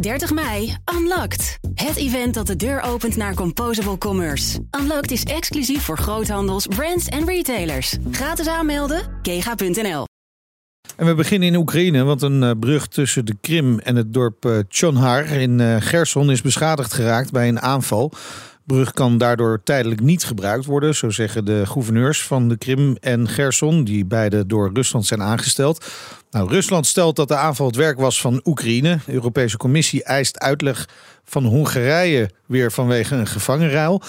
30 mei, Unlocked. Het event dat de deur opent naar Composable Commerce. Unlocked is exclusief voor groothandels, brands en retailers. Gratis aanmelden, kega.nl. En we beginnen in Oekraïne, want een eh, brug tussen de Krim en het dorp eh, Chonhar in uh, Gerson is beschadigd geraakt bij een aanval. Brug kan daardoor tijdelijk niet gebruikt worden, zo zeggen de gouverneurs van de Krim en Gerson, die beide door Rusland zijn aangesteld. Nou, Rusland stelt dat de aanval het werk was van Oekraïne. De Europese Commissie eist uitleg van Hongarije weer vanwege een gevangenruil.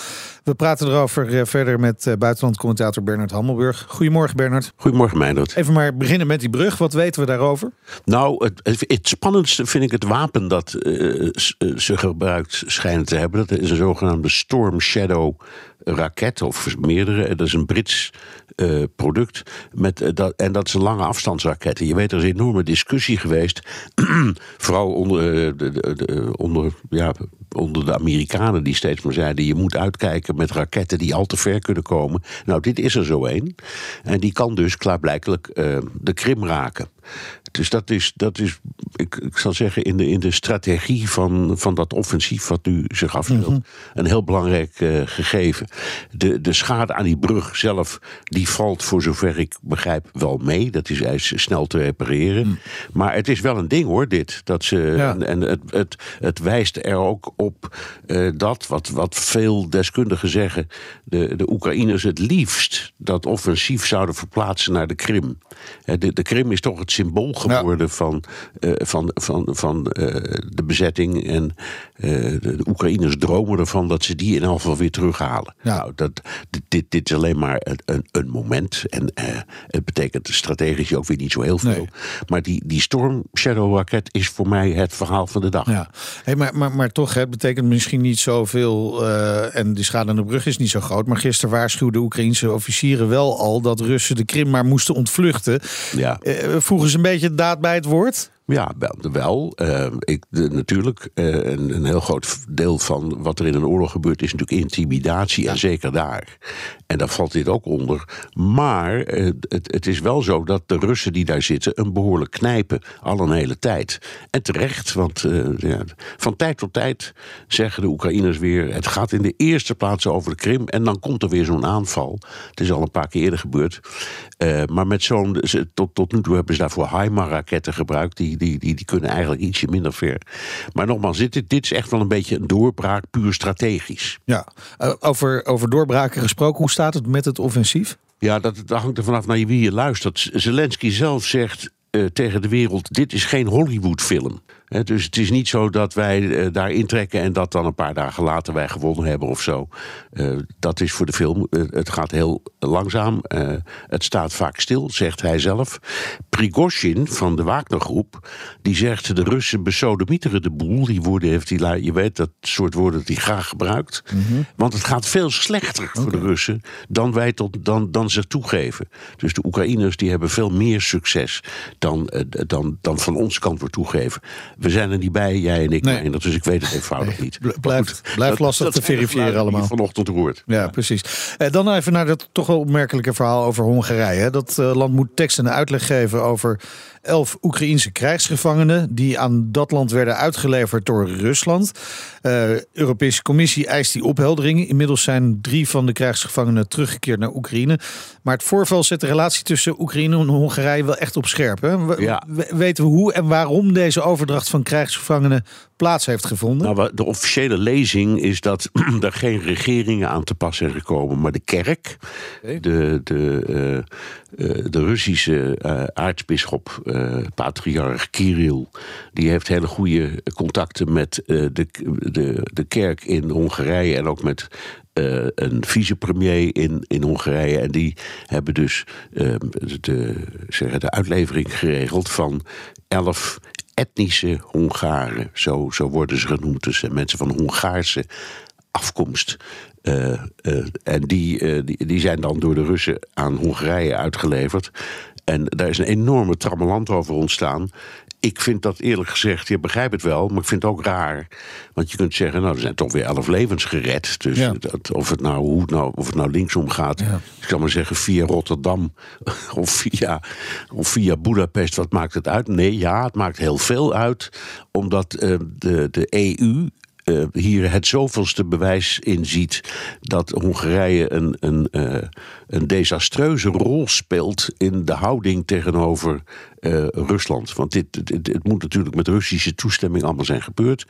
We praten erover verder met buitenlandcommentator Bernard Hammelburg. Goedemorgen Bernard. Goedemorgen Meindert. Even maar beginnen met die brug. Wat weten we daarover? Nou, het, het spannendste vind ik het wapen dat uh, ze gebruikt schijnen te hebben. Dat is een zogenaamde Storm Shadow raket, of meerdere. Dat is een Brits uh, product. Met, uh, dat, en dat is een lange afstandsraketten. Je weet, er is een enorme discussie geweest. vooral onder, de, de, de, onder, ja, onder de Amerikanen die steeds maar zeiden: je moet uitkijken met raketten die al te ver kunnen komen. Nou, dit is er zo één. En die kan dus klaarblijkelijk de Krim raken. Dus dat is, dat is ik, ik zal zeggen, in de, in de strategie van, van dat offensief wat nu zich afspeelt, mm -hmm. een heel belangrijk uh, gegeven. De, de schade aan die brug zelf, die valt voor zover ik begrijp wel mee. Dat is, is snel te repareren. Mm. Maar het is wel een ding hoor, dit. Dat ze, ja. En, en het, het, het wijst er ook op uh, dat, wat, wat veel deskundigen zeggen, de, de Oekraïners het liefst dat offensief zouden verplaatsen naar de Krim. De, de Krim is toch het symbool geworden ja. van, uh, van, van, van uh, de bezetting. En uh, de, Oekraïners dromen ervan dat ze die in elk geval weer terughalen. Ja. Nou, dat, dit, dit is alleen maar een, een, moment. En het betekent strategisch ook weer niet zo heel veel. Nee. Maar die, die Storm Shadow raket is voor mij het verhaal van de dag. Ja. Hey, maar, maar, maar toch, het betekent misschien niet zoveel. en de schade aan de brug is niet zo groot. Maar gisteren waarschuwden Oekraïnse officieren wel al dat Russen de Krim maar moesten ontvluchten. Ja. Voegen ze een beetje daad bij het woord? Ja, wel. wel. Uh, ik, de, natuurlijk, uh, een, een, heel groot deel van wat er in een oorlog gebeurt is natuurlijk intimidatie. Ja. En zeker daar. En daar valt dit ook onder. Maar uh, het, het, is wel zo dat de Russen die daar zitten een behoorlijk knijpen. Al een hele tijd. En terecht, want ja, van tijd tot tijd zeggen de Oekraïners weer... het gaat in de eerste plaats over de Krim en dan komt er weer zo'n aanval. Het is al een paar keer eerder gebeurd. maar met zo'n... Tot, tot nu toe hebben ze daarvoor HIMARS-raketten gebruikt... die die, die, die kunnen eigenlijk ietsje minder ver. Maar nogmaals, dit, dit is echt wel een beetje een doorbraak, puur strategisch. Ja, uh, over, over doorbraken gesproken, hoe staat het met het offensief? Ja, dat, dat hangt er vanaf naar wie je luistert. Zelensky zelf zegt uh, tegen de wereld: dit is geen Hollywoodfilm. He, dus het is niet zo dat wij uh, daar intrekken en dat dan een paar dagen later wij gewonnen hebben of zo. Uh, dat is voor de film. Het gaat heel langzaam. het staat vaak stil, zegt hij zelf. Prigozhin van de Wagnergroep, die zegt de Russen besodemieteren de boel. Die woorden heeft hij, je weet dat soort woorden hij graag gebruikt. Mm -hmm. Want het gaat veel slechter okay. voor de Russen dan wij tot, dan, dan ze toegeven. Dus de Oekraïners die hebben veel meer succes dan, dan, dan van ons kant wordt toegegeven. We zijn er niet bij, jij en ik, nee. dus ik weet het eenvoudig nee. niet. Blijft, blijft lastig dat, te verifiëren allemaal. Vanochtend hoort. Ja, precies. Eh, dan even naar dat toch wel opmerkelijke verhaal over Hongarije. Dat uh, land moet tekst en uitleg geven over elf Oekraïense krijgsgevangenen die aan dat land werden uitgeleverd door Rusland. De uh, Europese Commissie eist die opheldering. Inmiddels zijn drie van de krijgsgevangenen teruggekeerd naar Oekraïne. Maar het voorval zet de relatie tussen Oekraïne en Hongarije wel echt op scherp. Hè? We, ja. Weten we hoe en waarom deze overdracht van krijgsgevangenen plaats heeft gevonden? Nou, de officiële lezing is dat er geen regeringen aan te pas zijn gekomen, maar de kerk, okay. de, de, uh, uh, de Russische aartsbisschop, patriarch Kirill, die heeft hele goede contacten met de, de, de kerk in Hongarije en ook met uh, een vicepremier in, in Hongarije. En die hebben dus uh, de, de uitlevering geregeld van elf etnische Hongaren. Zo, zo worden ze genoemd. Dus mensen van Hongaarse afkomst. Uh, uh, en die, uh, die, die zijn dan door de Russen aan Hongarije uitgeleverd. En daar is een enorme trammeland over ontstaan. ik vind dat eerlijk gezegd, je begrijpt het wel, maar ik vind het ook raar. Want je kunt zeggen, nou, er zijn toch weer elf levens gered. Dus Ja. dat, of, het nou, hoe het nou, of het nou linksom gaat, Ja. ik kan maar zeggen via Rotterdam of via, of via Budapest, wat maakt het uit? Nee, ja, het maakt heel veel uit, omdat eh, de, de EU eh, hier het zoveelste bewijs in ziet dat Hongarije een, een, eh, een desastreuze rol speelt in de houding tegenover eh, Rusland. Want dit, dit- het moet natuurlijk met Russische toestemming allemaal zijn gebeurd.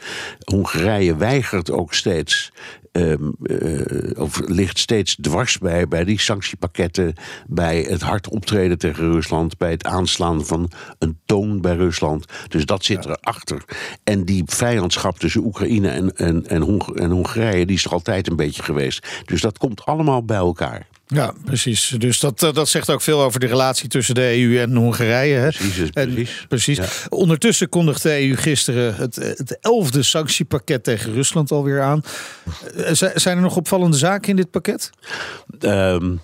Hongarije weigert ook steeds. Ehm, eh, of ligt steeds dwars bij, bij die sanctiepakketten, bij het hard optreden tegen Rusland, bij het aanslaan van een toon bij Rusland. Dus dat zit erachter. En die vijandschap tussen Oekraïne en, en, en, Hong- en Hongarije, die is er altijd een beetje geweest. Dus dat komt allemaal bij elkaar. Ja, precies. Dus dat, eh, dat zegt ook veel over de relatie tussen de EU en Hongarije. Hè? Precies, En- precies. Ja. Ondertussen kondigde de EU gisteren het, het elfde sanctiepakket tegen Rusland alweer aan. Eh, z- Zijn er nog opvallende zaken in dit pakket? Ehm,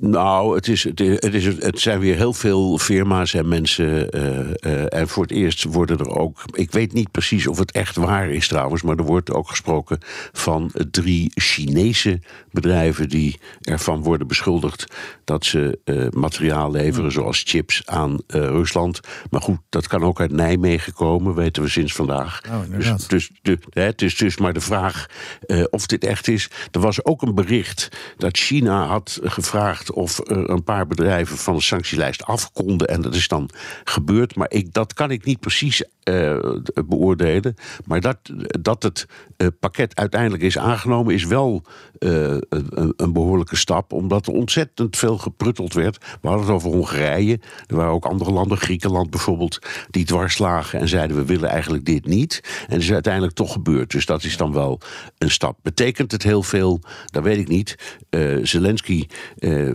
nou, het, is, het, is, het, is, het zijn weer heel veel firma's en mensen. eh, eh, en voor het eerst worden er ook. Ik weet niet precies of het echt waar is trouwens. Maar er wordt ook gesproken van drie Chinese bedrijven. die ervan worden beschuldigd. dat ze eh, materiaal leveren, zoals chips, aan Rusland. Maar goed, dat kan ook uit Nijmegen komen, weten we sinds vandaag. Oh, inderdaad. dus dus de, hè, het is dus maar de vraag of dit echt is. Er was ook een bericht dat China had gevraagd of er een paar bedrijven van de sanctielijst af konden. En dat is dan gebeurd. Maar ik, dat kan ik niet precies eh, beoordelen. Maar dat, dat het eh, pakket uiteindelijk is aangenomen, is wel eh, een, een behoorlijke stap. Omdat er ontzettend veel geprutteld werd. We hadden het over Hongarije. Er waren ook andere landen, Griekenland bijvoorbeeld, die dwars lagen en zeiden: we willen eigenlijk dit niet. En het is uiteindelijk toch gebeurd. Dus dat is dan wel een stap. Betekent het heel veel? Dat weet ik niet. Zelensky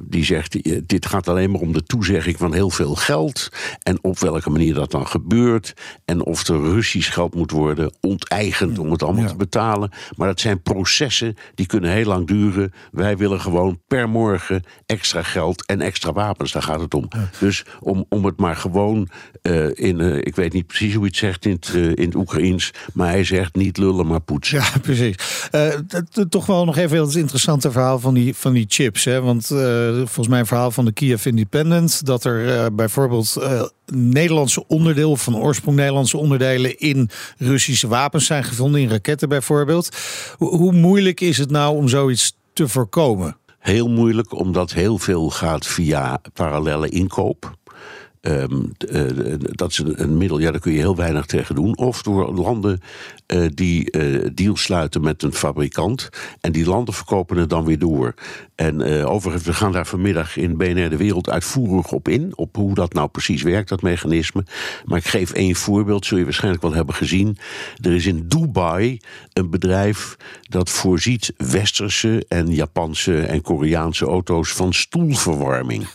die zegt: dit gaat alleen maar om de toezegging van heel veel geld. En op welke manier dat dan gebeurt. En of er Russisch geld moet worden onteigend om het allemaal Ja. te betalen. Maar dat zijn processen die kunnen heel lang duren. Wij willen gewoon per morgen extra geld en extra wapens. Daar gaat het om. Dus om, om het maar gewoon eh, in. eh, ik weet niet precies hoe hij het zegt in het, eh, in het Oekraïens. Maar hij zegt niet lullen, maar poetsen. Ja, precies. Toch wel nog even het interessante verhaal van die, van die chips. Hè? Want volgens mij een verhaal van de Kiev Independent... dat er bijvoorbeeld Nederlandse onderdeel... van oorsprong Nederlandse onderdelen... in Russische wapens zijn gevonden, in raketten bijvoorbeeld. Hoe moeilijk is het nou om zoiets te voorkomen? Heel moeilijk, omdat heel veel gaat via parallele inkoop. Ehm, eh, dat is een, een middel, ja, daar kun je heel weinig tegen doen. Of door landen eh, die eh deals sluiten met een fabrikant. En die landen verkopen het dan weer door. En overigens, we gaan daar vanmiddag in BNR De Wereld uitvoerig op in. Op hoe dat nou precies werkt, dat mechanisme. Maar ik geef één voorbeeld, zul je waarschijnlijk wel hebben gezien. Er is in Dubai een bedrijf dat voorziet westerse en Japanse en Koreaanse auto's van stoelverwarming.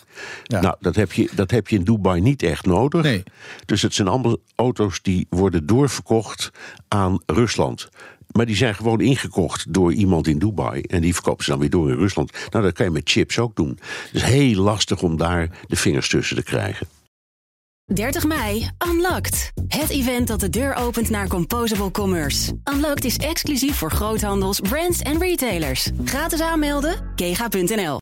Ja. Nou, dat heb, je, dat heb je in Dubai niet echt nodig. Nee. Dus het zijn allemaal auto's die worden doorverkocht aan Rusland. Maar die zijn gewoon ingekocht door iemand in Dubai. En die verkopen ze dan weer door in Rusland. Nou, dat kan je met chips ook doen. Het is heel lastig om daar de vingers tussen te krijgen. 30 mei, Unlocked. Het event dat de deur opent naar Composable Commerce. Unlocked is exclusief voor groothandels, brands en retailers. Gratis aanmelden, kega.nl.